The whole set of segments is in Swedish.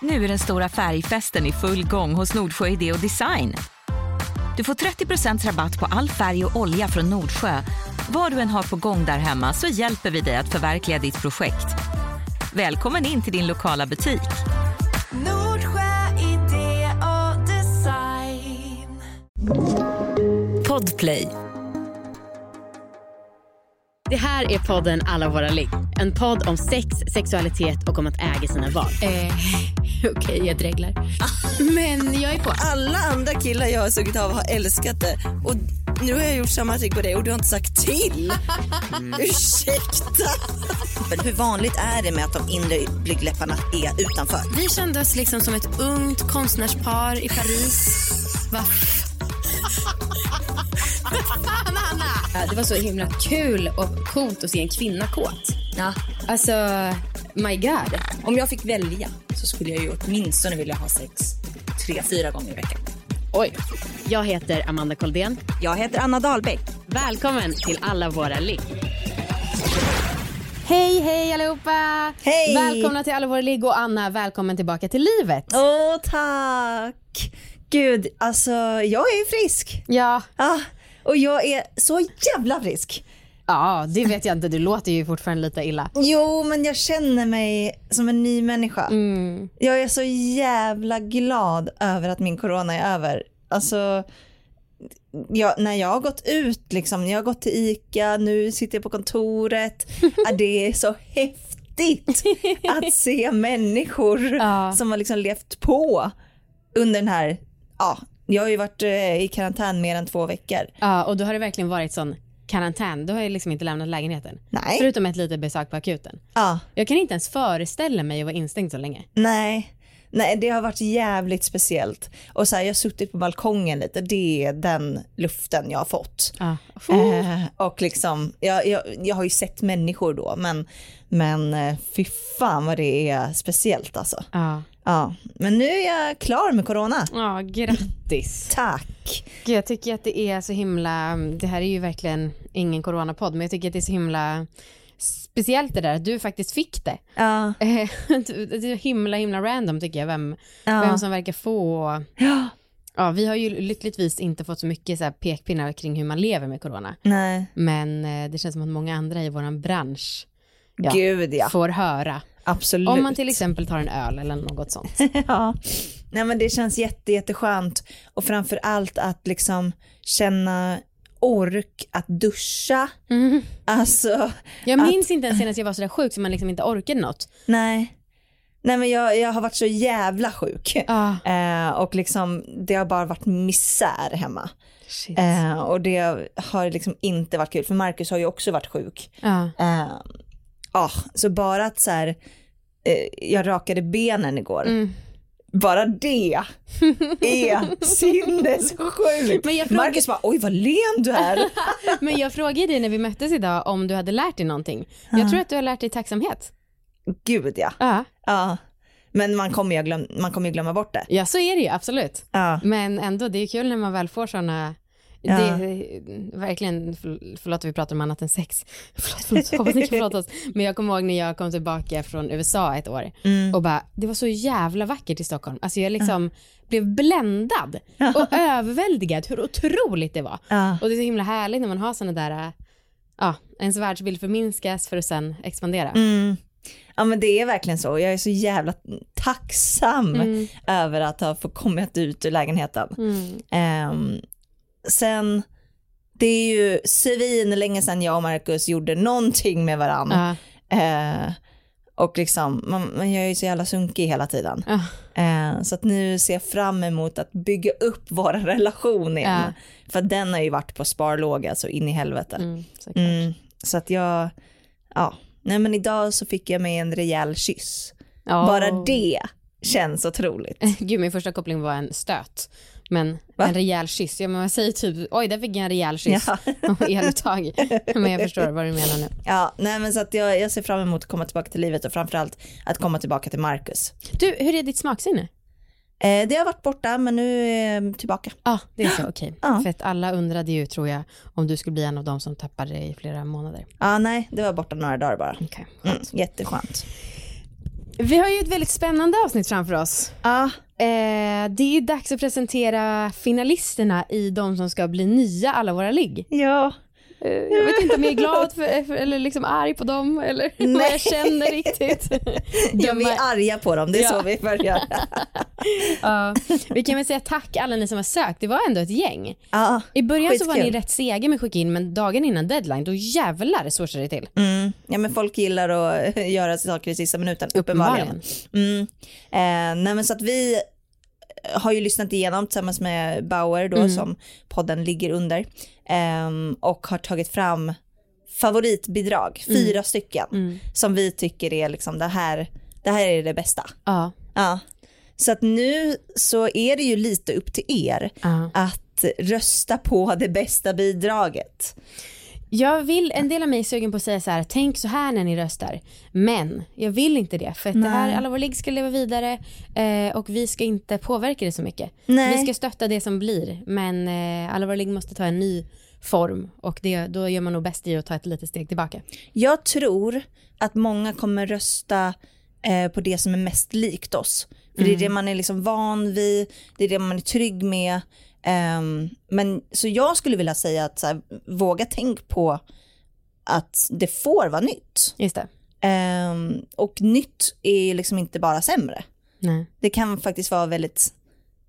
Nu är den stora färgfesten i full gång hos Nordsjö Idé och Design. Du får 30% rabatt på all färg och olja från Nordsjö. Vad du än har på gång där hemma så hjälper vi dig att förverkliga ditt projekt. Välkommen in till din lokala butik. Nordsjö idé och design. Podplay. Det här är podden Alla våra ligg. En podd om sex, sexualitet och om att äga sina val. Eh, Okej, jag dreglar. Men jag är på. Alla andra killar jag har sugit av har älskat det och nu har jag gjort samma trick på dig och du har inte sagt till. Ursäkta. Men hur vanligt är det med att de inre blygdläpparna är utanför? Vi kände oss liksom som ett ungt konstnärspar i Paris. Va? Fan, Anna! Det var så himla kul och coolt att se en kvinna kåt. Ja. Alltså, my god. Om jag fick välja så skulle jag ju åtminstone vilja ha sex tre, fyra gånger i veckan. Oj. Jag heter Amanda Koldén. Jag heter Anna Dahlbeck. Välkommen till Alla våra ligg. Hej, hej allihopa! Hej! Välkomna till Alla våra ligg och Anna, välkommen tillbaka till livet. Åh tack. Gud, alltså jag är frisk. Ja, Ah, och jag är så jävla frisk. Ja, det vet jag inte. Du låter ju fortfarande lite illa. Jo, men jag känner mig som en ny människa. Mm. Jag är så jävla glad över att min corona är över. Alltså, jag, när jag har gått ut, liksom, jag har gått till ICA, nu sitter jag på kontoret. det är så häftigt att se människor Ja. som har liksom levt på under den här, ja, jag har ju varit eh, i karantän mer än två veckor. Ja, och då har det verkligen varit sån karantän. Då har jag liksom inte lämnat lägenheten. Nej. Förutom ett litet besök på akuten. Ja, Jag kan inte ens föreställa mig att vara instängd så länge. nej. Nej, det har varit jävligt speciellt. Och så här, jag har suttit på balkongen lite, det är den luften jag har fått. Ja. Eh, och liksom, jag, jag, jag har ju sett människor då, men, men eh, fy fan vad det är speciellt alltså. Ja. Ja, men nu är jag klar med corona. ja, grattis. Tack. Gud, jag tycker att det är så himla, det här är ju verkligen ingen coronapodd, men jag tycker att det är så himla speciellt det där att du faktiskt fick det. Ja, det är himla himla random tycker jag, vem, Ja. vem som verkar få ja. Ja, vi har ju lyckligtvis inte fått så mycket så här pekpinnar kring hur man lever med corona. nej. Men eh, det känns som att många andra i våran bransch ja, Gud ja, får höra. Absolut. Om man till exempel tar en öl eller något sånt. ja. Nej men det känns jätte, jätteskönt och framför allt att liksom känna ork att duscha. Mm. Alltså, Jag minns inte ens senast jag var så där sjuk så man liksom inte orkade något. nej. Nej men jag, jag har varit så jävla sjuk. Ah, Eh, och liksom det har bara varit misär hemma. Eh, och det har liksom inte varit kul för Marcus har ju också varit sjuk. Ja. Eh, ah, så bara att så här, eh, jag rakade benen igår. Mm. Bara det är sinnessjukt. Men jag frågar- Marcus bara, oj vad len du är. Men jag frågade dig när vi möttes idag om du hade lärt dig någonting. Jag tror att du har lärt dig tacksamhet. Gud ja. Ja, ja. Men man kommer, ju glöm, man kommer ju glömma bort det. ja så är det ju absolut. Ja. Men ändå, det är kul när man väl får sådana Ja. Det är verkligen, för- förlåt att vi pratar om annat än sex. Förlåt, förlåt, hoppas ni kan förlåta oss. Men jag kommer ihåg när jag kom tillbaka från USA ett år Mm. och bara, det var så jävla vackert i Stockholm. Alltså jag liksom blev bländad och överväldigad hur otroligt det var. Ja. Och det är så himla härligt när man har sådana där, äh, ja, ens världsbild förminskas för att sen expandera. Mm. Ja men det är verkligen så. Jag är så jävla tacksam Mm. över att ha fått kommit ut ur lägenheten. Mm. Ehm, sen, det är ju svin länge sedan jag och Marcus gjorde någonting med varandra. Ja, Eh, och liksom, man, man gör ju så jävla sunkig hela tiden. ja, Eh, så att nu ser jag fram emot att bygga upp vår relation igen. Ja. För den har ju varit på sparlåga så in i helvete. mm. Mm, så att jag, ja, nej men idag så fick jag mig en rejäl kyss. Ja. Bara det känns otroligt. Gud, min första koppling var en stöt. Men Va? en rejäl kyss, ja men man säger typ, oj där fick jag en rejäl kyss. Ja. Och eluttag. Men jag förstår vad du menar nu. Ja, nej men så att jag, jag ser fram emot att komma tillbaka till livet och framförallt att komma tillbaka till Marcus. Du, hur är ditt smaksinne? Eh, det har varit borta men nu är jag tillbaka. Ja, det är så, okej. Ja. För att alla undrade ju, tror jag, om du skulle bli en av dem som tappade i flera månader. Ja, nej, det var borta några dagar bara. Okej, Mm, skönt. jätteskönt. Vi har ju ett väldigt spännande avsnitt framför oss. Ja, Eh, det är ju dags att presentera finalisterna i de som ska bli nya Alla våra ligg. ja. Eh, jag vet inte om jag är glad för, eller liksom arg på dem eller vad Nej. jag känner riktigt. ja vi är arga på dem, det är Ja. så vi börjar. Ja, vi kan väl säga tack alla ni som har sökt, det var ändå ett gäng. Ja, I början så var ni rätt sega med att skicka in men dagen innan deadline då jävlar swooshade det till. mm. ja men folk gillar att göra saker i sista minuten, uppenbarligen. Mm. Eh, nej men så att vi har ju lyssnat igenom tillsammans med Bauer då som podden ligger under ehm, och har tagit fram favoritbidrag, fyra stycken som vi tycker är liksom det här, det här är det bästa. Ja. Ja. Så att nu så är det ju lite upp till er Ja. att rösta på det bästa bidraget. Jag vill, en del av mig är sugen på att säga så här, tänk så här när ni röstar. Men jag vill inte det för att det här, alla våra ligg ska leva vidare eh, och vi ska inte påverka det så mycket. Nej. Vi ska stötta det som blir men eh, alla våra ligg måste ta en ny form och det, då gör man nog bäst i att ta ett litet steg tillbaka. Jag tror att många kommer rösta eh, på det som är mest likt oss. För det är det man är liksom van vid, det är det man är trygg med. Ehm, men så jag skulle vilja säga att här, våga tänk på att det får vara nytt. Just det. Ehm, och nytt är liksom inte bara sämre. Nej. Det kan faktiskt vara väldigt,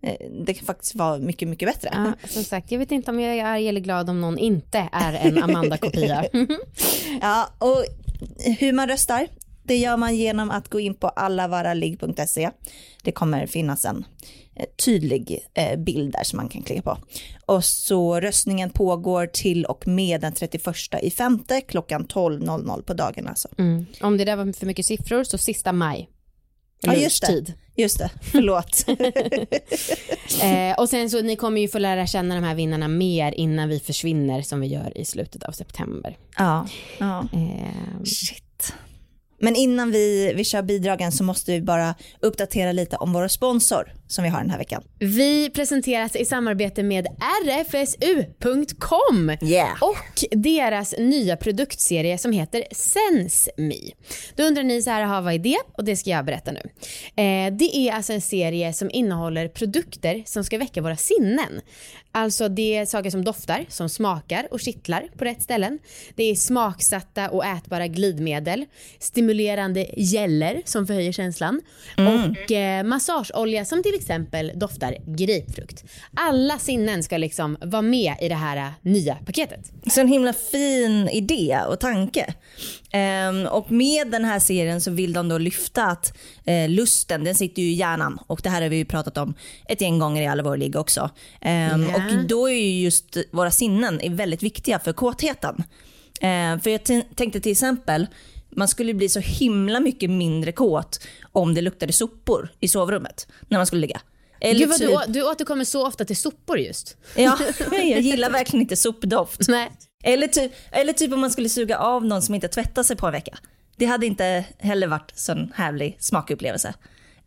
eh, det kan faktiskt vara mycket, mycket bättre. Ja, som sagt, jag vet inte om jag är arg eller glad om någon inte är en Amanda-kopia. Ja, och hur man röstar, det gör man genom att gå in på allavaraligg.se. Det kommer finnas en tydlig eh, bild där som man kan klicka på. Och så röstningen pågår till och med den 31 i femte klockan 12.00 på dagen alltså. Mm. Om det där var för mycket siffror så sista maj. Ja, just det. Just det, förlåt. Eh, och sen så ni kommer ju få lära känna de här vinnarna mer innan vi försvinner som vi gör i slutet av september. ja, ja. Eh, Shit. Men innan vi, vi kör bidragen så måste vi bara uppdatera lite om vår sponsor som vi har den här veckan. vi presenteras i samarbete med rfsu.com Yeah. och deras nya produktserie som heter SenseMe. Då undrar ni så här, "Jaha, vad är det? Och det ska jag berätta nu. Eh, det är alltså en serie som innehåller produkter som ska väcka våra sinnen. Alltså det är saker som doftar, som smakar och kittlar på rätt ställen. Det är smaksatta och ätbara glidmedel, stimulerande geller som förhöjer känslan och eh, massageolja som till exempel doftar grapefrukt. Alla sinnen ska liksom vara med i det här eh, nya paketet. Så en himla fin idé och tanke. Ehm, och med den här serien så vill de då lyfta att eh, lusten den sitter ju i hjärnan och det här har vi ju pratat om ett gäng gånger i alla våra ligg också. Ehm, Ja. Och då är ju just våra sinnen är väldigt viktiga för kåtheten. Ehm, för jag tänkte till exempel man skulle bli så himla mycket mindre kåt om det luktade sopor i sovrummet när man skulle ligga. Eller Gud vad typ, du, du återkommer så ofta till sopor just. ja, jag gillar verkligen inte sopdoft. Nej. Eller typ, eller typ om man skulle suga av någon som inte tvättat sig på en vecka. Det hade inte heller varit sån härlig smakupplevelse.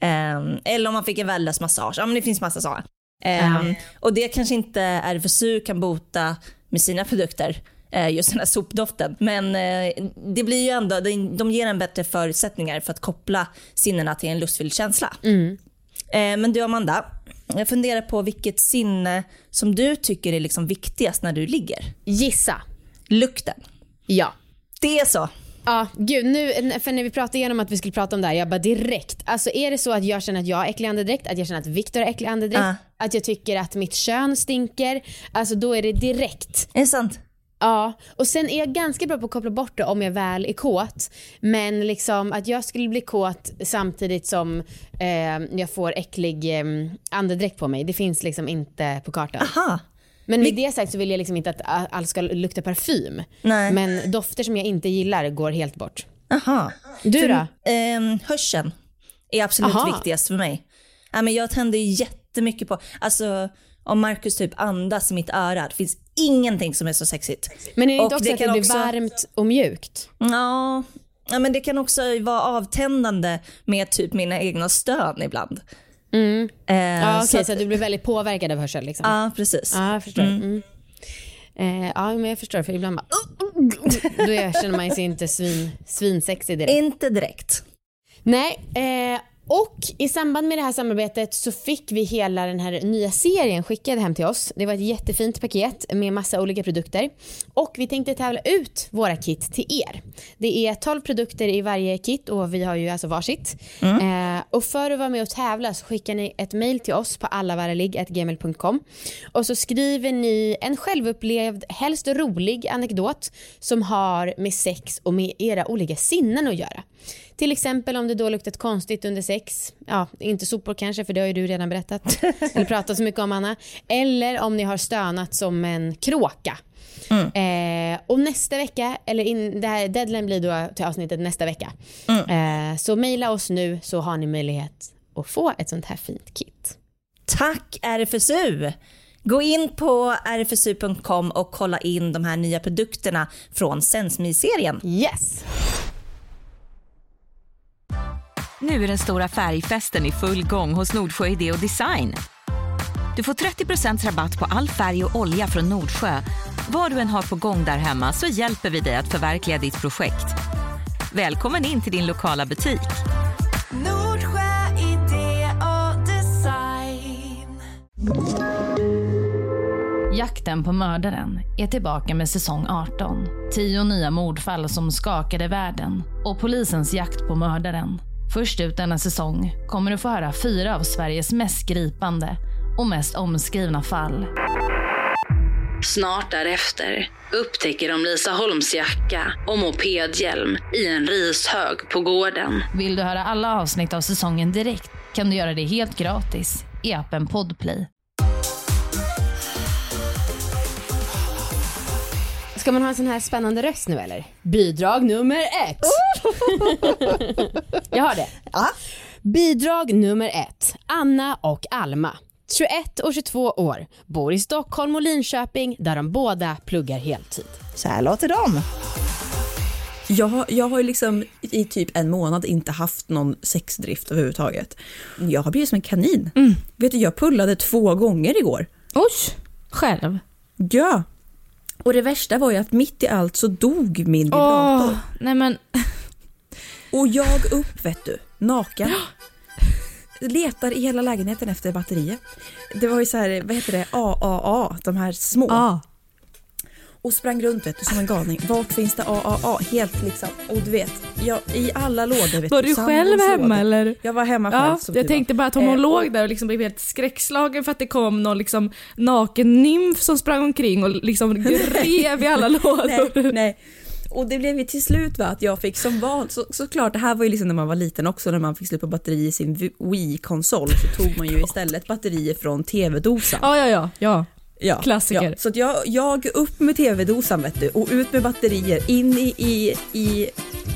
Ehm, eller om man fick en värdelös massage. Ja men det finns massa sådana. Ehm, Och det kanske inte RFSU kan bota med sina produkter, just den här sopdoften. Men eh, det blir ju ändå, de- ger en bättre förutsättningar för att koppla sinnena till en lustfylld känsla. Eh, Men du Amanda, jag funderar på vilket sinne som du tycker är liksom viktigast när du ligger. Gissa. Lukten. Ja. Det är så. Ja, gud nu, för när vi pratade igenom att vi skulle prata om det här, jag bara direkt. Alltså är det så att jag känner att jag har äcklig andedräkt, att jag känner att Viktor har äcklig andedräkt, Ja. att jag tycker att mitt kön stinker, alltså då är det direkt. Är det sant? Ja, och sen är jag ganska bra på att koppla bort det om jag väl är kåt. Men liksom att jag skulle bli kåt samtidigt som eh, jag får äcklig eh, andedräkt på mig, det finns liksom inte på kartan. Aha. Men med det sagt så vill jag liksom inte att allt ska lukta parfym. Nej. Men dofter som jag inte gillar går helt bort. Aha. Du För, då? ehm, hörseln är absolut Aha. viktigast för mig. Men jag tänder jättemycket på, alltså om Marcus typ andas i mitt öra, det finns ingenting som är så sexigt. Men är det inte Och också det att det blir också- varmt och mjukt? Ja, ja, men det kan också vara avtändande med typ mina egna stön ibland. Mm. Eh, Ja, okej, så så, att- du blir väldigt påverkad av hörsel liksom? Ja, precis. Ja, jag förstår. Mm. Eh, ja, men jag förstår för ibland bara... Då känner man sig inte svin, svinsexig direkt. Inte direkt. Nej, eh, och i samband med det här samarbetet så fick vi hela den här nya serien skickad hem till oss. Det var ett jättefint paket med massa olika produkter. Och vi tänkte tävla ut våra kit till er. Det är 12 produkter i varje kit och vi har ju alltså varsitt. Eh, och för att vara med och tävla så skickar ni ett mail till oss på allavaraligg.gmail.com och så skriver ni en självupplevd, helst rolig anekdot som har med sex och med era olika sinnen att göra. Till exempel om det då luktat konstigt under sex, ja inte sopor kanske för det har ju du redan berättat eller pratat så mycket om Anna. Eller om ni har stönat som en kråka. Eh, och nästa vecka, eller in, det här deadline blir då till avsnittet nästa vecka. Eh, så mejla oss nu så har ni möjlighet att få ett sånt här fint kit. Tack RFSU! Gå in på rfsu.com och kolla in de här nya produkterna från SenseMe-serien. Yes! Nu är den stora färgfesten i full gång hos Nordsjö Idé och Design. Du får 30% rabatt på all färg och olja från Nordsjö. Vad du än har på gång där hemma så hjälper vi dig att förverkliga ditt projekt. Välkommen in till din lokala butik. Nordsjö idé och design. Jakten på mördaren är tillbaka med säsong 18. Tio nya mordfall som skakade världen och polisens jakt på mördaren. Först ut denna säsong kommer du få höra fyra av Sveriges mest gripande och mest omskrivna fall. Snart därefter upptäcker de Lisa Holms jacka och mopedhjälm i en rishög på gården. Vill du höra alla avsnitt av säsongen direkt kan du göra det helt gratis i appen Podplay. Ska man ha en sån här spännande röst nu eller? Bidrag nummer ett. Jag har det. Bidrag nummer ett. Anna och Alma. 21 och 22 år. Bor i Stockholm och Linköping där de båda pluggar heltid. Så här låter de. Jag, har- jag har ju liksom i typ en månad inte haft någon sexdrift överhuvudtaget. Jag har blivit som en kanin. Vet du, jag pullade två gånger igår. Oj, själv. Ja. Och det värsta var ju att mitt i allt så dog min vibrator. Åh, nej men Och jag upp vet du, naken. Letar i hela lägenheten efter batterier. Det var ju så här, vad heter det, AAA, de här små. ja. Och sprang runt vet du, som en galning. Vart finns det AAA? Helt liksom. Och du vet, jag, i alla lådor. Vet Var du, själv hemma lådor. eller? Jag var hemma själv Ja, som jag tänkte bara att om hon Eh, låg där och liksom blev helt skräckslagen för att det kom någon liksom naken nymf som sprang omkring och liksom rev i alla lådor. nej, nej. Och det blev ju till slut va, att jag fick som van, så, såklart det här var ju liksom när man var liten också när man fick slut på batteri i sin Wii-konsol så tog man ju istället batterier från tv-dosan. Ja, ja, ja. ja. Ja, Klassiker. Ja. Så att jag, jag upp med tv-dosan vet du och ut med batterier in i, i, i,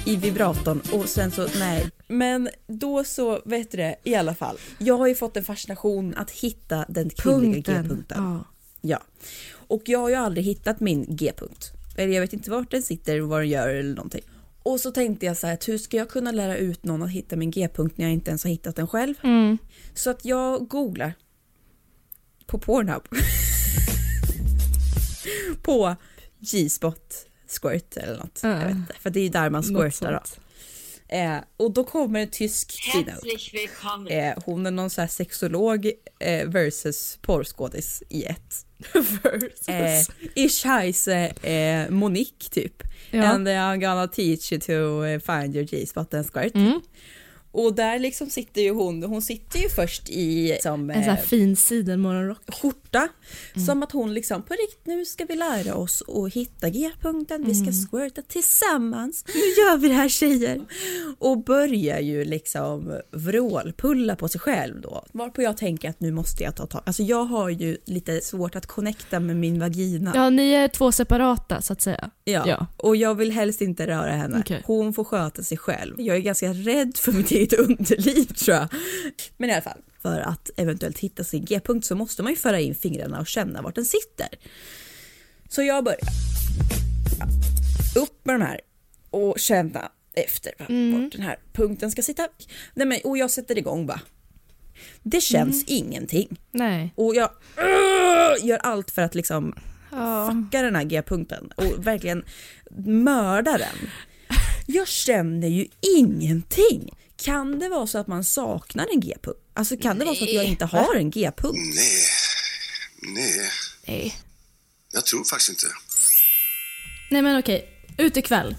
i vibratorn och sen så nej. Men då så, vet du det, i alla fall. Jag har ju fått en fascination att hitta den kvinnliga G-punkten. Ja. Ja. Och jag har ju aldrig hittat min G-punkt. Eller jag vet inte vart den sitter och vad den gör eller någonting. Och så tänkte jag så här, att hur ska jag kunna lära ut någon att hitta min G-punkt när jag inte ens har hittat den själv? Mm. Så att jag googlar på Pornhub. på G-spot squirt eller något. Ja. Jag vet inte, för det är ju där man squirtar då. Eh, och då kommer en tysk keynote. Eh, hon är någon så här sexolog eh, versus porrskådis i ett. Eh, ich heiße eh, Monique typ. Ja. And I'm gonna teach you to eh, find your G-spot and squirt. Mm. Och där liksom sitter ju hon, hon sitter ju först i som, En sån här eh, fin sidenmorgonrock. skjorta. Som att hon liksom, på riktigt nu ska vi lära oss att hitta G-punkten, vi ska squirta tillsammans. Nu gör vi det här tjejer. Och börjar ju liksom vrålpulla på sig själv då. Varpå jag tänker att nu måste jag ta tag. Alltså jag har ju lite svårt att connecta med min vagina. Ja, ni är två separata så att säga. Ja. Ja. och jag vill helst inte röra henne. Okej. Hon får sköta sig själv. Jag är ganska rädd för mitt eget underliv tror jag. Men i alla fall, för att eventuellt hitta sin G-punkt så måste man ju föra in fingrarna och känna vart den sitter. Så jag börjar. Ja. Upp med de här och känna efter va, vart den här punkten ska sitta. Nej, men, och jag sätter igång bara. Det känns ingenting. Nej. Och jag uh, gör allt för att liksom fucka den här G-punkten och verkligen mörda den. Jag känner ju ingenting. Kan det vara så att man saknar en G-punkt? Alltså kan det vara så att jag inte har en G-punkt? Nej. Nej. Nej. Jag tror faktiskt inte. Nej men okej, utekväll.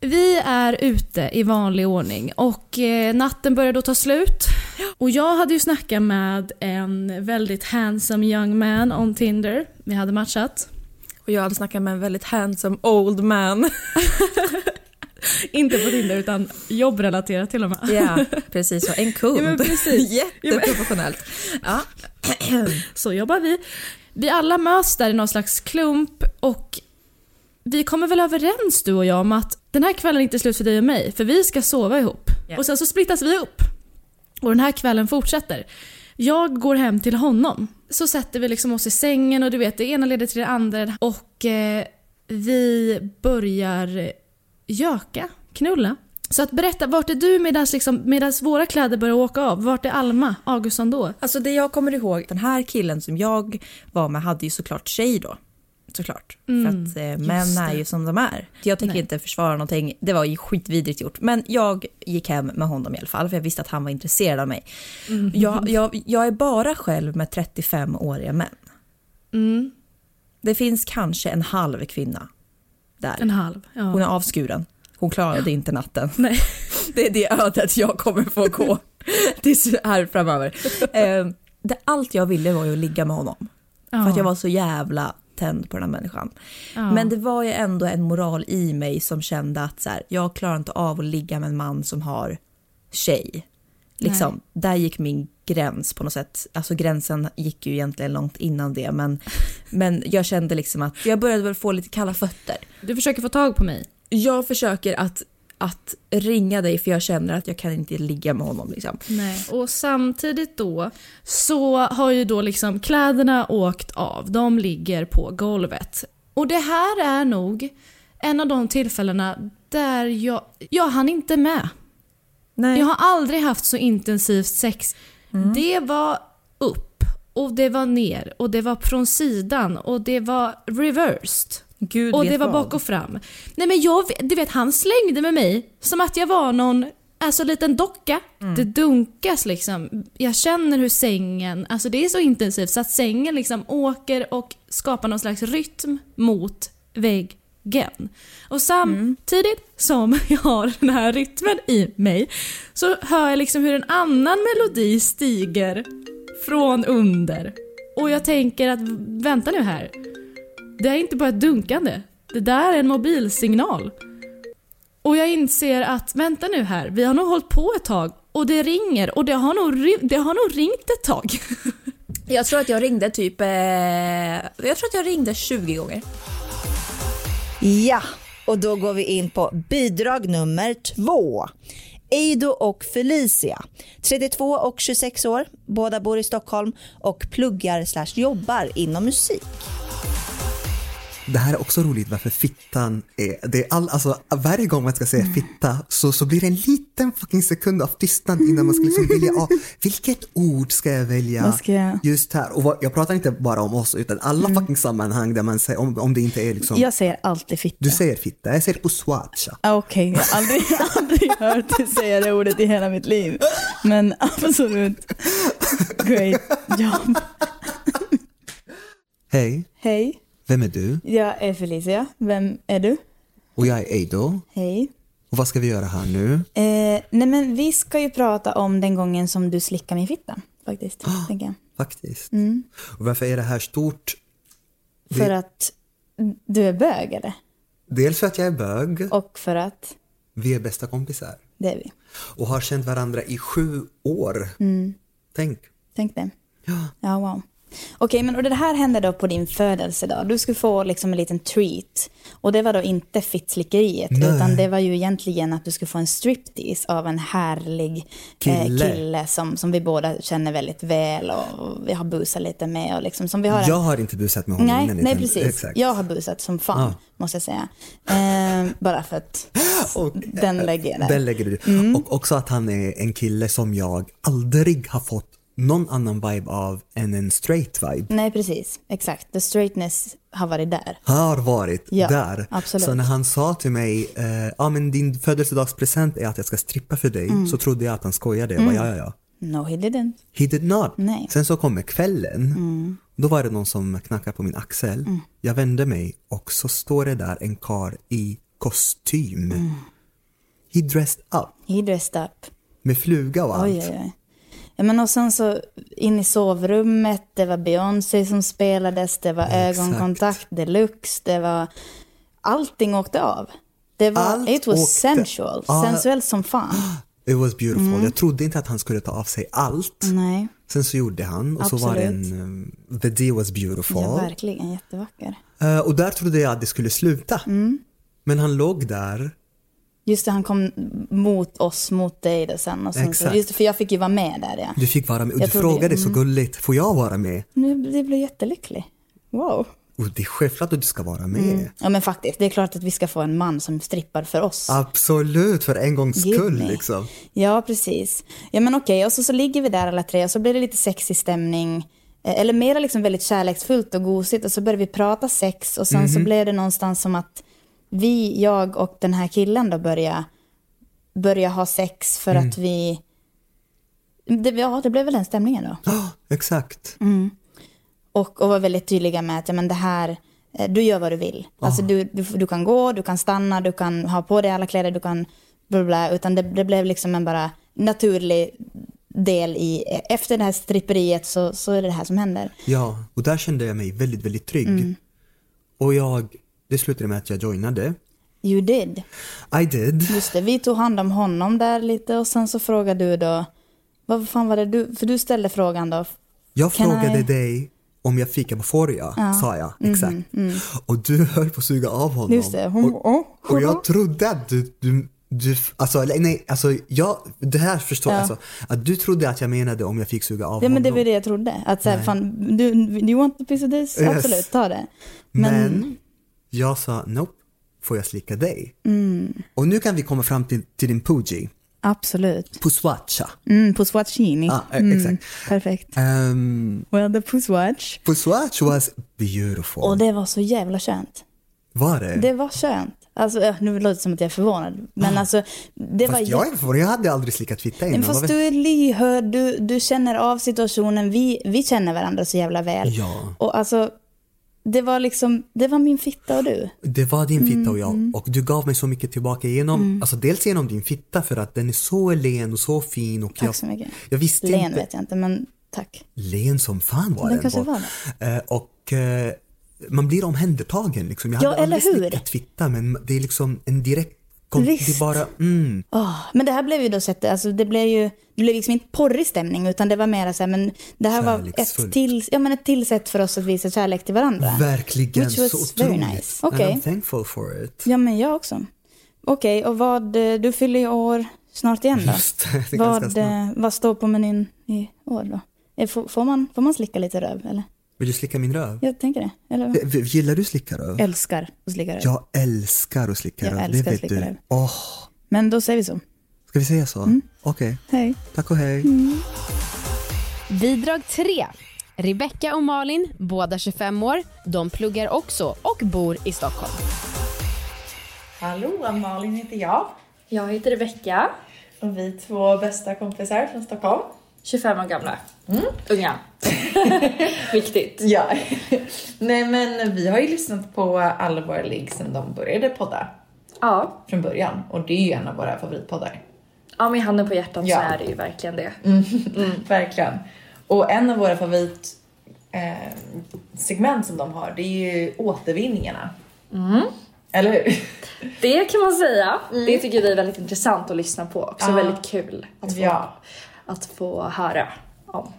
Vi är ute i vanlig ordning och eh, natten börjar då ta slut. Och jag hade ju snackat med en väldigt handsome young man on Tinder. Vi hade matchat. Och jag hade snackat med en väldigt handsome old man. Inte på Tinder utan jobbrelaterat till och med. Ja, precis så. En kund. Ja, men precis. Jätteprofessionellt. Ja. Så jobbar vi. Vi alla möts där i någon slags klump och vi kommer väl överens du och jag om att den här kvällen är inte slut för dig och mig för vi ska sova ihop. Ja. Och sen så splittas vi upp. Och den här kvällen fortsätter. Jag går hem till honom. Så sätter vi liksom oss i sängen och du vet det ena leder till det andra och eh, vi börjar göka, knulla. Så att berätta, vart är du medans, liksom, medans våra kläder börjar åka av? Vart är Alma Augustsson då? Alltså det jag kommer ihåg, den här killen som jag var med hade ju såklart tjej då. Såklart. Mm, för att eh, män är ju som de är. Jag tänker Nej. inte försvara någonting, det var ju skitvidrigt gjort. Men jag gick hem med honom i alla fall för jag visste att han var intresserad av mig. Mm. Jag, jag, jag är bara själv med 35-åriga män. Mm, Det finns kanske en halv kvinna där. en halv. Ja. Hon är avskuren. Hon klarade inte natten. Nej. Det är det ödet jag kommer få gå tills här framöver. Eh, det, allt jag ville var ju att ligga med honom. Ja. För att jag var så jävla tänd på den här människan. Ja. Men det var ju ändå en moral i mig som kände att så här, jag klarar inte av att ligga med en man som har tjej. Liksom, där gick min gräns på något sätt. Alltså gränsen gick ju egentligen långt innan det men, men jag kände liksom att jag började väl få lite kalla fötter. Du försöker få tag på mig. Jag försöker att, att ringa dig för jag känner att jag kan inte ligga med honom liksom. Nej. Och samtidigt då så har ju då liksom kläderna åkt av. De ligger på golvet. Och det här är nog en av de tillfällena där jag, jag hann inte med. Nej. Jag har aldrig haft så intensivt sex. Det var upp och det var ner och det var från sidan och det var reversed. Gud Och det var bak och fram. Nej men jag, du vet han slängde med mig som att jag var någon Alltså liten docka. Det dunkas liksom. Jag känner hur sängen, alltså det är så intensivt så att sängen liksom åker och skapar någon slags rytm mot väggen. Och samtidigt som jag har den här rytmen i mig så hör jag liksom hur en annan melodi stiger från under. Och jag tänker att vänta nu här. Det är inte bara ett dunkande. Det där är en mobilsignal. Och jag inser att, vänta nu här, vi har nog hållit på ett tag och det ringer och det har nog, det har nog ringt ett tag. Jag tror att jag ringde typ, eh, jag tror att jag ringde 20 gånger. Ja, och då går vi in på bidrag nummer två. Eido och Felicia, 32 och 26 år, båda bor i Stockholm och pluggar slash jobbar inom musik. Det här är också roligt varför fittan är, det är all, alltså varje gång man ska säga fitta så, så blir det en liten fucking sekund av tystnad innan man ska liksom välja, ah, vilket ord ska jag välja ska just här? Och vad, jag pratar inte bara om oss utan alla fucking sammanhang där man säger, om, om det inte är liksom, Jag säger alltid fitta. du säger fitta, jag säger puswacha. Okej, jag har aldrig, aldrig hört dig säga det ordet i hela mitt liv. Men absolut. Great job. Hej, Hej, vem är du? jag är Felicia. Vem är du? Och jag är Eido. Hej. Och vad ska vi göra här nu? Eh, nej men vi ska ju prata om den gången som du slickade min fitta. Faktiskt, jag. Faktiskt. Och varför är det här stort? Det- För att du är bög eller? Dels för att jag är bög, Och för att vi är bästa kompisar det är vi. och har känt varandra i sju år. Tänk. Tänk det. Ja. Ja, wow. Okej, men och det här hände då på din födelsedag. Du skulle få liksom en liten treat. Och det var då inte fittslickeriet, Nej. utan det var ju egentligen att du skulle få en striptease av en härlig Kille. Eh, kille som, som vi båda känner väldigt väl och vi har busat lite med och liksom som vi har en... Jag har inte busat med honom Nej, innan. nej utan- precis. Exakt. Jag har busat som fan, Ah. måste jag säga. Eh, bara för att Och, den lägger jag där. Den lägger du. Mm. Och också att han är en kille som jag aldrig har fått någon annan vibe av än en straight vibe. Nej, precis. Exakt. The straightness har varit där. har varit Ja, där. absolut. Så när han sa till mig, eh, ja men din födelsedagspresent är att jag ska strippa för dig, Mm. så trodde jag att han skojade. Jag bara, ja, ja, ja. No he didn't. He did not. Nej. Sen så kommer kvällen, Mm. då var det någon som knackade på min axel. Mm. Jag vände mig och så står det där en kar i kostym. Mm. He dressed up, He dressed up. med fluga och allt. Oj, oj, oj. Men och sen så in i sovrummet, det var Beyoncé som spelades, det var Exakt. ögonkontakt deluxe, det var... Allting åkte av. Det var, Allt it was åkte- sensual, Ja. sensuellt som fan. It was beautiful. Mm. Jag trodde inte att han skulle ta av sig allt. Nej, Sen så gjorde han och så var det en, um, the day was beautiful. ja, verkligen jättevacker. Eh, och där trodde jag att det skulle sluta. Mm. Men han låg där. Just det, han kom mot oss, mot dig då sen. Och Exakt. just det, för jag fick ju vara med där ja. Du fick vara med och Jag du frågade så mm. gulligt, får jag vara med? Nu, det blev jättelycklig. Wow. Och det är självklart att du ska vara med. Mm. Ja men faktiskt, det är klart att vi ska få en man som strippar för oss. Absolut, för en gångs skull liksom. Ja, precis. Ja, men okej, och så, så ligger vi där alla tre och så blir det lite sexig stämning. Eh, Eller mera liksom väldigt kärleksfullt och gosigt och så börjar vi prata sex och sen så Mhm. blev det någonstans som att vi, jag och den här killen då börjar, börjar ha sex för Mm. att vi... Det, ja, det blev väl den stämningen då. Exakt. Mm. Och, och var väldigt tydliga med att ja, men det här, eh, du gör vad du vill. Alltså du, du, du kan gå, du kan stanna, du kan ha på dig alla kläder, du kan bla bla, bla. Utan det, det blev liksom en bara naturlig del i, efter det här stripperiet så, så är det det här som händer. Ja, och där kände jag mig väldigt, väldigt trygg. Mm. Och jag, det slutade med att jag joinade. You did. I did. Just det, vi tog hand om honom där lite och sen så frågade du då, vad fan var det du, för du ställde frågan då. Jag frågade I- dig om jag fick euphoria, Ja. sa jag. Mhm, Exakt. mm. Och du höll på att suga av honom. Just det, hon, och, oh, och jag trodde att du, du, du alltså, nej, alltså jag, det här förstår Ja. alltså, att du trodde att jag menade om jag fick suga av Ja honom. men det var det jag trodde. Att såhär, Nej. fan, du, do you want a piece of this? Yes. Absolut, ta det. Men, jag sa nope, får jag slicka dig? Mm, Och nu kan vi komma fram till, till din puji, absolut. puswacha. Mm, pusswatchini. Ah, eh, mm, exakt. Perfekt. Um, Well, the pusswatch. puswatch was beautiful. Och det var så jävla skönt. var det? Det var skönt. Alltså, nu låter det som att jag är förvånad. Men alltså, det var Ah. Fast jag är förvånad, jag hade aldrig slickat fitta innan. Men fast du är lyhörd, du, du känner av situationen, vi, vi känner varandra så jävla väl. Ja. Och alltså, det var liksom, det var min fitta och du. Det var din fitta och jag Mm. och du gav mig så mycket tillbaka genom, Mm. alltså dels genom din fitta för att den är så len och så fin och Tack jag, så mycket. jag visste Len inte. vet jag inte, men tack. Len som fan var Den den. kanske var. var Eh, och eh, man blir omhändertagen liksom. Jag Ja, hade eller aldrig hur? slickat fitta men det är liksom en direkt, kom, det Visst. bara, mm. Åh, men det här blev ju då sett, alltså det blev ju, det blev liksom inte porrig stämning utan det var mer så här, men det här var ett till, ja men ett till sätt för oss att visa kärlek till varandra. Verkligen Which was så very otroligt. nice. And I'm thankful for it. Ja men jag också. Okej, och vad, eh, du fyller ju år snart igen då. Just det, det vad, snart. eh, vad står på menyn i år då? Eh, får, man, får man slicka lite röv eller? Vill du slicka min röv? Jag tänker det. Eller? Gillar du slicka röv? Älskar att slicka röv. Jag älskar att slicka Jag röv, älskar det att vet slicka du. röv. Åh, Men då säger vi så. ska vi säga så? Mm. Okej, Hej. tack och hej. Bidrag 3. Rebecca och Malin, båda 25 år. De pluggar också och bor i Stockholm. Hallå, Malin heter jag. Jag heter Rebecka. Och vi är två bästa kompisar från Stockholm. 25 år gamla. Unga. Viktigt. Ja. Nej men vi har ju lyssnat på alla våra ligg sedan de började podda. Ja. Från början. Och det är ju en av våra favoritpoddar. Ja, med handen på hjärtat Ja. så är det ju verkligen det. Mm. Verkligen. Och en av våra favorit eh, som de har det är ju återvinningarna. Mm. Eller hur? Det kan man säga. Det tycker vi är väldigt intressant att lyssna på. Också Ja. väldigt kul att få, Ja. att få höra om.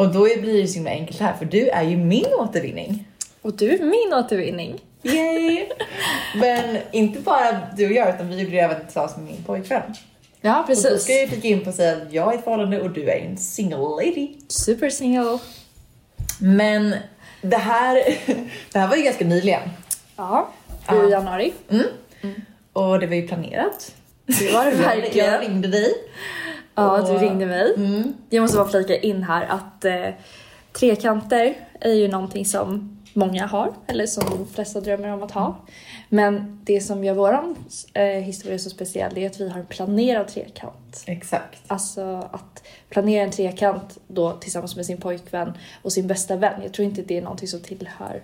Och då blir det ju så himla enkelt här för du är ju min återvinning. Och du är min återvinning. Yay! Men inte bara du och jag utan vi gjorde det även tillsammans med min pojkvän. Ja, Och då precis. ska jag flika in på att säga att jag är ett förhållande och du är en single lady. Super single. Men det här, det här var ju ganska nyligen. Ja, i Ja. januari. Mm. Och det var ju planerat. Det var det verkligen. Jag ringde dig. Ja, du Och- ringde mig. Mm. Jag måste bara flika in här att eh, trekanter är ju någonting som många har, eller som de flesta drömmer om att ha. Men det som gör våran eh, historia så speciell är att vi har en planerad trekant. Exakt. Alltså att planera en trekant då tillsammans med sin pojkvän och sin bästa vän. Jag tror inte det är någonting som tillhör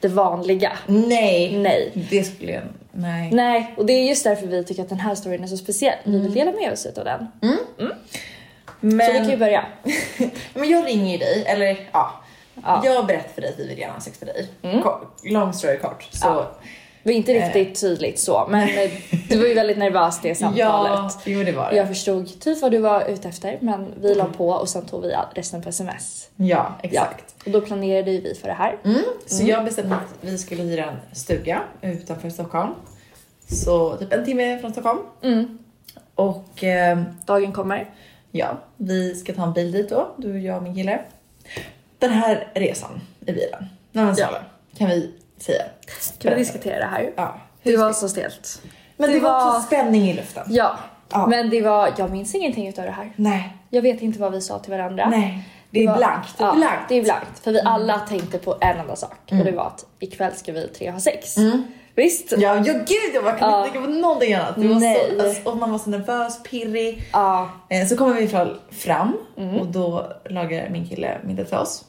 det vanliga. Nej. Nej. Det skulle jag... Nej. Nej, och det är just därför vi tycker att den här storyn är så speciell. Vi vill dela med oss av den. Mm. Men... Så vi kan ju börja. Men jag ringer ju dig, eller ja. Jag berättar för dig att vi vill gärna ha sex med dig. Kort, long story kort. Så, Ja. Det var inte riktigt tydligt så, men eh, du var ju väldigt nervös det samtalet. Ja, jo det var det. Jag förstod typ vad du var ute efter, men vi la på och sen tog vi resten på sms. Ja, exakt. Ja. Och då planerade ju vi för det här. Mm. Så jag bestämde att vi skulle hyra en stuga utanför Stockholm. Så typ en timme från Stockholm. Mm. Och ehm, dagen kommer. Ja, vi ska ta en bil dit då, du, jag och min kille. Den här resan i bilen, när man Ja. kan vi säga. Kan vi diskutera det här? Ja. Det var så stelt. Men det, var också spänning i luften. Ja. Ja. men det var, jag minns ingenting utav det här. Nej. Jag vet inte vad vi sa till varandra. Nej, det är var- blankt. Det är ja, blankt. Mm. Det är blankt. För vi alla tänkte på en enda sak och det var att ikväll ska vi tre ha sex. Visst? Ja, ja gud jag bara kan Ja. inte tänka på någonting annat. Det var Nej. så, alltså, och man var så nervös, pirrig. Ja. Eh, Så kommer vi fram och då lagar min kille middag till oss.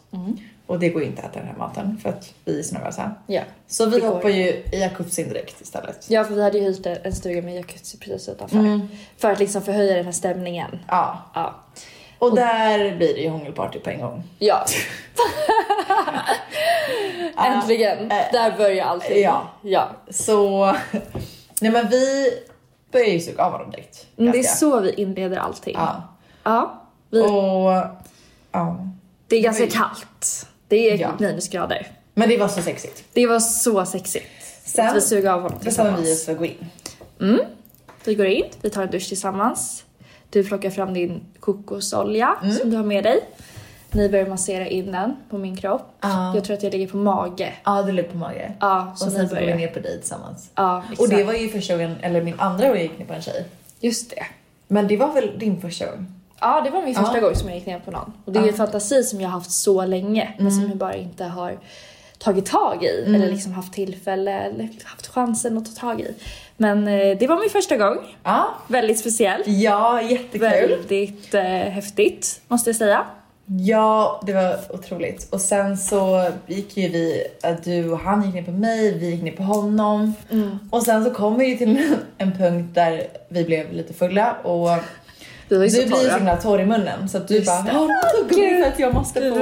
Och det går ju inte att äta den här maten för att vi är så nervösa. Ja. Så vi hoppar ju i jacuzzin direkt istället. Ja, för vi hade ju hyrt en stuga med jacuzzi precis utanför. Mm. För att liksom förhöja den här stämningen. Ja. Ja. Och där blir det ju hångelparty på en gång. Ja. Äntligen. Där börjar allting. Ja. ja. Så, nej men vi börjar ju suga av honom direkt. Mm, Det är ganska. så vi inleder allting. Ja. Ja. Vi, Och, ja. det är ganska kallt. Det är Ja. minusgrader. Men det var så sexigt. Det var så sexigt. Sen att vi suger av honom tillsammans. vi oss att gå in. Mm. Vi går in, vi tar en dusch tillsammans. Du plockar fram din kokosolja Mm. som du har med dig. Ni börjar massera in den på min kropp. Ja. Jag tror att jag ligger på mage. Ja, du låg på mage. Ja, så och sen så går vi ner på dig tillsammans. Ja, Och exakt. det var ju första gången, eller min andra gång jag gick ner på en tjej. Just det. Men det var väl din första gång? Ja, det var min första gång som jag gick ner på någon. Och det är en fantasi som jag har haft så länge, men som jag bara inte har tagit tag i. Mm. Eller liksom haft tillfälle eller haft chansen att ta tag i. Men eh, det var min första gång. Ja. Väldigt speciell. Ja, jättekul. Väldigt eh, häftigt, måste jag säga. Ja, det var otroligt. Och sen så gick ju vi, äh, du och han gick ner på mig, vi gick ner på honom. Mm. Och sen så kom vi ju till en punkt där vi blev lite fulla och du blir ju så torra. himla torr i munnen så att du Just bara du tuggummi Gud. att jag måste få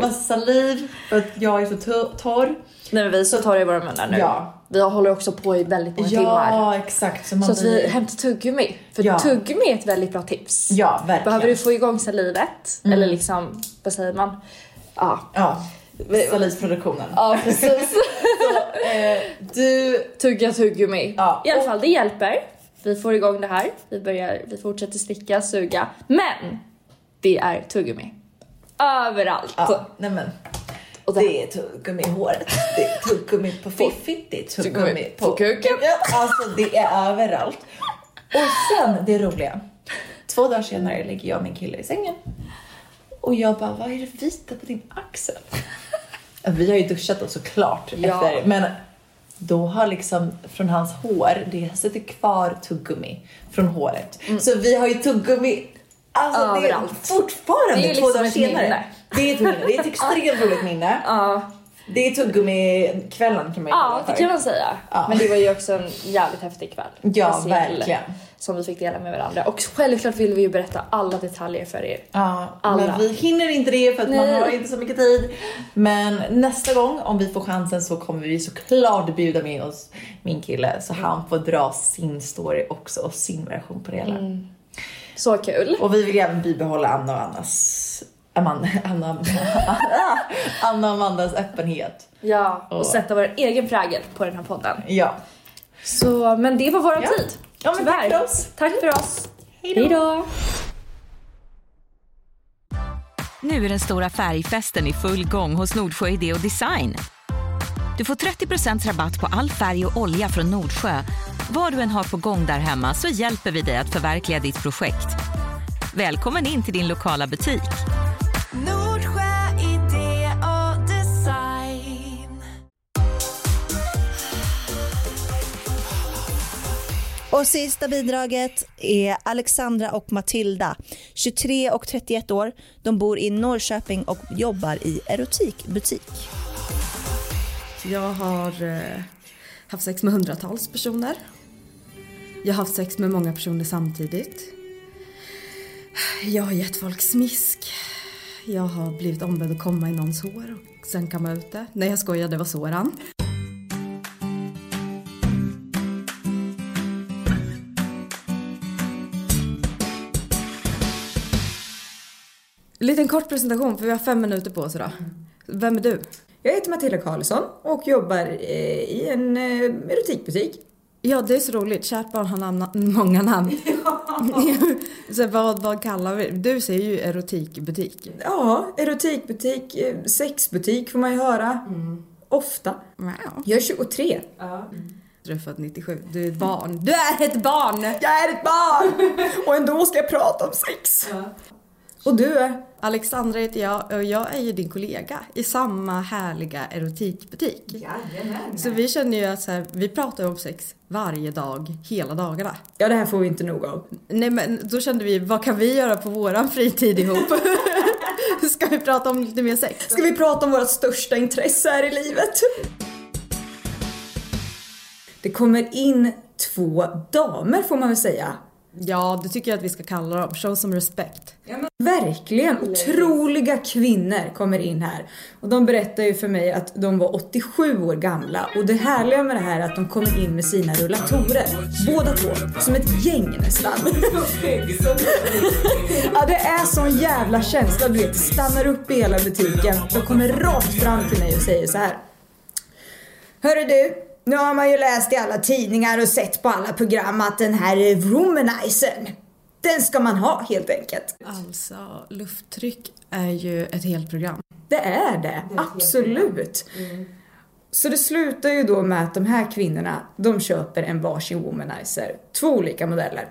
massa saliv för att jag är så to- torr. Nej men vi är så torra i våra munnar nu. Ja. Vi håller också på i väldigt många timmar. Ja, exakt. Så man Så att vi hämtar tuggummi. För Ja. tuggummi är ett väldigt bra tips. Ja, verkligen. Mm. Behöver du få igång salivet, eller liksom, vad säger man? Ja. Ja, salivproduktionen. Ja, precis. Eh, du... Tugga tuggummi. Ja. I alla fall, det hjälper. Vi får igång det här. Vi, börjar, vi fortsätter sticka, suga. Men! Det är tuggummi. Överallt. Ja, nej men. Och det- är tuggummi i håret, det är tuggummi på fiffigt, det är tuggummi på, på kuken. Alltså det är överallt. Och sen det roliga. Två dagar senare ligger jag och min kille i sängen. Och jag bara, vad är det vita på din axel? Vi har ju duschat då såklart Ja. efter, men då har liksom från hans hår, det sitter kvar tuggummi från håret. Så vi har ju tuggummi Alltså det är Mm. Överallt. fortfarande Det är två liksom dagar ett senare. Det är ett minne. Det är ett extremt roligt minne. Ja. Det är tuggummi-kvällen kan man ju Ja, det kan man säga. Ja. Men det var ju också en jävligt häftig kväll. Ja, Speciell, verkligen. Som vi fick dela med varandra. Och självklart vill vi ju berätta alla detaljer för er. Ja, Alla. men vi hinner inte det för att man Nej. har inte så mycket tid. Men nästa gång om vi får chansen så kommer vi såklart bjuda med oss min kille så han får dra sin story också och sin version på det hela. Mm. Så kul. Och vi vill även bibehålla Anna och Annas Amanda, Anna, Anna och Amandas öppenhet. Ja, och Och- sätta vår egen prägel på den här podden. Ja. Så, men det var vår Ja. tid. Ja, men tack för oss. Tack för oss. Hej då. Nu är den stora färgfesten i full gång hos Nordsjö Idé och Design. Du får 30% rabatt på all färg och olja från Nordsjö. Vad du än har på gång där hemma så hjälper vi dig att förverkliga ditt projekt. Välkommen in till din lokala butik. Och sista bidraget är Alexandra och Matilda, 23 och 31 år. De bor i Norrköping och jobbar i erotikbutik. Jag har eh, haft sex med hundratals personer. Jag har haft sex med många personer samtidigt. Jag har gett folk smisk. Jag har blivit ombedd att komma i någons hår och sen kamma ut det. Nej jag skojar, det var Soran. Liten kort presentation för vi har fem minuter på oss idag. Vem är du? Jag heter Matilda Karlsson och jobbar eh, i en eh, erotikbutik. Ja, det är så roligt. Kärt barn har namn, många namn. så vad, vad kallar vi Du säger ju erotikbutik. Ja, erotikbutik, eh, sexbutik får man ju höra. Ofta. Wow. Jag är 23. Du är född 97. Du är ett barn. Du är ett barn! Jag är ett barn! Och ändå ska jag prata om sex. Och du är? Alexandra heter jag och jag är ju din kollega i samma härliga erotikbutik. Jajamän. Så vi känner ju att så här, vi pratar om sex varje dag, hela dagarna. Ja, det här får vi inte nog av. Nej men då kände vi, vad kan vi göra på våran fritid ihop? Ska vi prata om lite mer sex? Ska vi prata om vårt största intresse här i livet? Det kommer in två damer får man väl säga. Ja, det tycker jag att vi ska kalla dem. Show some respect. Verkligen otroliga kvinnor kommer in här. Och de berättar ju för mig att de var 87 år gamla. Och det härliga med det här är att de kommer in med sina rullatorer. Båda två. Som ett gäng nästan. ja, det är sån jävla känsla. Du vet, stannar upp i hela butiken. De kommer rakt fram till mig och säger så här. Hörru du, nu har man ju läst i alla tidningar och sett på alla program att den här womanizern, den ska man ha helt enkelt. Alltså, lufttryck är ju ett helt program. Det är det, absolut. Så det slutar ju då med att de här kvinnorna, de köper en varsin womanizer. Två olika modeller.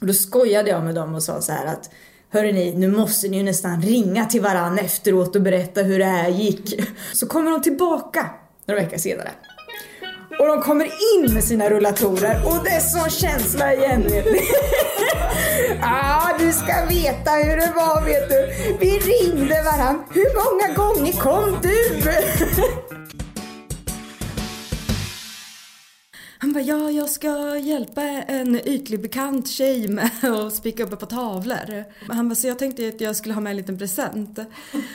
Och då skojade jag med dem och sa så här att Hörrni, ni, nu måste ni ju nästan ringa till varann efteråt och berätta hur det här gick. Så kommer de tillbaka några veckor senare. Och de kommer in med sina rullatorer och det är sån känsla igen vet ni. ah, du ska veta hur det var vet du. Vi ringde varann. Hur många gånger kom du? Han bara, ja jag ska hjälpa en ytlig bekant tjej med att spika upp ett par tavlor. Han bara, så jag tänkte att jag skulle ha med en liten present.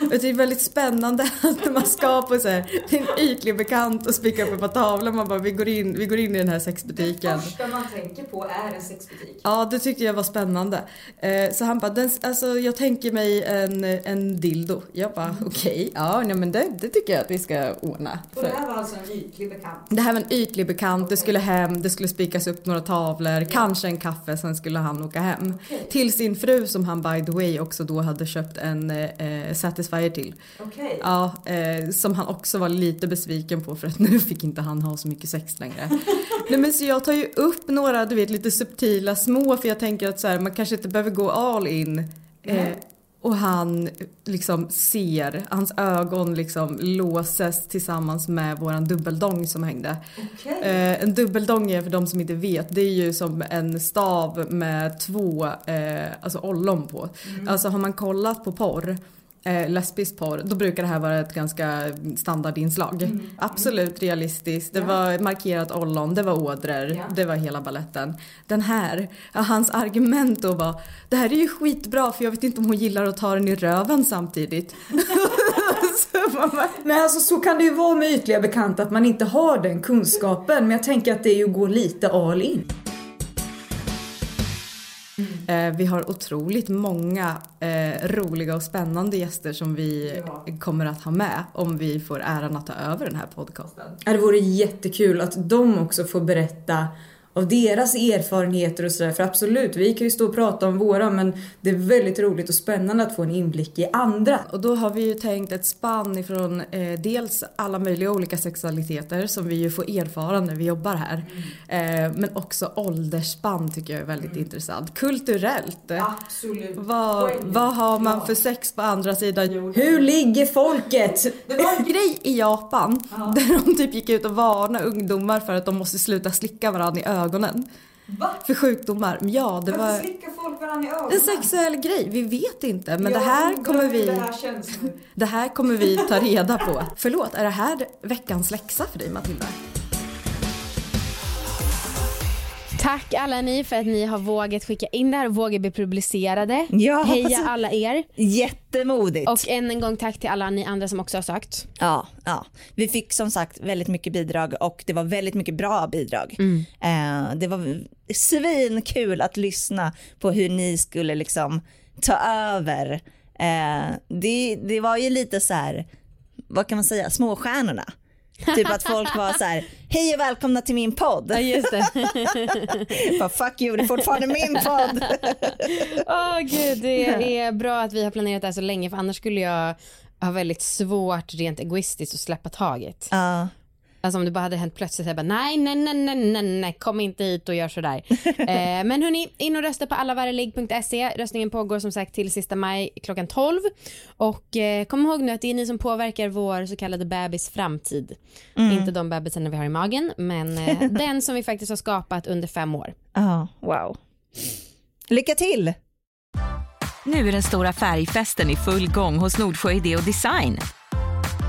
Och det är väldigt spännande att man ska på så här, till en ytlig bekant och spika upp ett par tavlor. Man bara, vi går in, vi går in i den här sexbutiken. första man tänker på är en sexbutik. Ja, det tyckte jag var spännande. Eh, Så han bara, den, alltså, jag tänker mig en, en dildo. Jag bara, okej, ja nej, men det, det tycker jag att vi ska ordna. Och det här var alltså en ytlig bekant. Det här var en ytlig bekant, det skulle hem, det skulle spikas upp några tavlor, kanske en kaffe, sen skulle han åka hem. Till sin fru som han by the way också då hade köpt en eh, Satisfyer till. Okej. Ja, eh, som han också var lite besviken på för att nu fick inte han ha så mycket sex längre. Nej men så jag tar ju upp några du vet lite subtila små för jag tänker att så här, man kanske inte behöver gå all in. Eh. Och han liksom ser, hans ögon liksom låses tillsammans med våran dubbeldong som hängde. Okej. Eh, en dubbeldong är för de som inte vet, det är ju som en stav med två eh, alltså ollon på. Mm. Alltså har man kollat på porr Eh, lesbisk porr, då brukar det här vara ett ganska standardinslag. Mm. Absolut realistiskt, det var markerat ollon, det var ådror, det var hela balletten. Den här, ja, hans argument då var det här är ju skitbra för jag vet inte om hon gillar att ta den i röven samtidigt. Nej alltså så kan det ju vara med ytliga bekanta att man inte har den kunskapen men jag tänker att det är ju att gå lite all in. Eh, vi har otroligt många eh, roliga och spännande gäster som vi kommer att ha med om vi får äran att ta över den här podcasten. Ja, Det vore jättekul att de också får berätta av deras erfarenheter och sådär. För absolut, vi kan ju stå och prata om våra men det är väldigt roligt och spännande att få en inblick i andra. Och då har vi ju tänkt ett spann ifrån eh, dels alla möjliga olika sexualiteter som vi ju får erfara när vi jobbar här. Eh, men också åldersspann tycker jag är väldigt intressant. Kulturellt. Absolut. Vad, vad har man för sex på andra sidan jorden? Hur ligger folket? Det var en grej i Japan där de typ gick ut och varnade ungdomar för att de måste sluta slicka varandra i ögonen. För sjukdomar. Ja, det var slickar folk varandra i ögonen? en sexuell grej. Vi vet inte. Men Jag det här kommer vi... det här känns nu. Det här kommer vi ta reda på. Förlåt, är det här veckans läxa för dig Matilda? Tack alla ni för att ni har vågat skicka in det här och vågat bli publicerade. Ja, Heja alla er. Jättemodigt. Och än en gång tack till alla ni andra som också har sökt. Ja, ja, vi fick som sagt väldigt mycket bidrag och det var väldigt mycket bra bidrag. Eh, det var svinkul att lyssna på hur ni skulle liksom ta över. Eh, det, det var ju lite så här, vad kan man säga, småstjärnorna. Typ att folk var så här, hej och välkomna till min podd. Ja just det. Bara, Fuck you, det är fortfarande min podd. Åh gud, det är bra att vi har planerat det här så länge för annars skulle jag ha väldigt svårt rent egoistiskt att släppa taget. Ja. Alltså om det bara hade hänt plötsligt, jag bara nej, nej, nej, nej, nej, nej, kom inte hit och gör sådär. eh, men hörni, in och rösta på allavarelig.se. Röstningen pågår som sagt till sista maj klockan 12. Och eh, kom ihåg nu att det är ni som påverkar vår så kallade bebis framtid. Mm. Inte de bebisarna vi har i magen, men eh, den som vi faktiskt har skapat under fem år. Ja, wow. Lycka till! Nu är den stora färgfesten i full gång hos Nordsjö Idé och Design.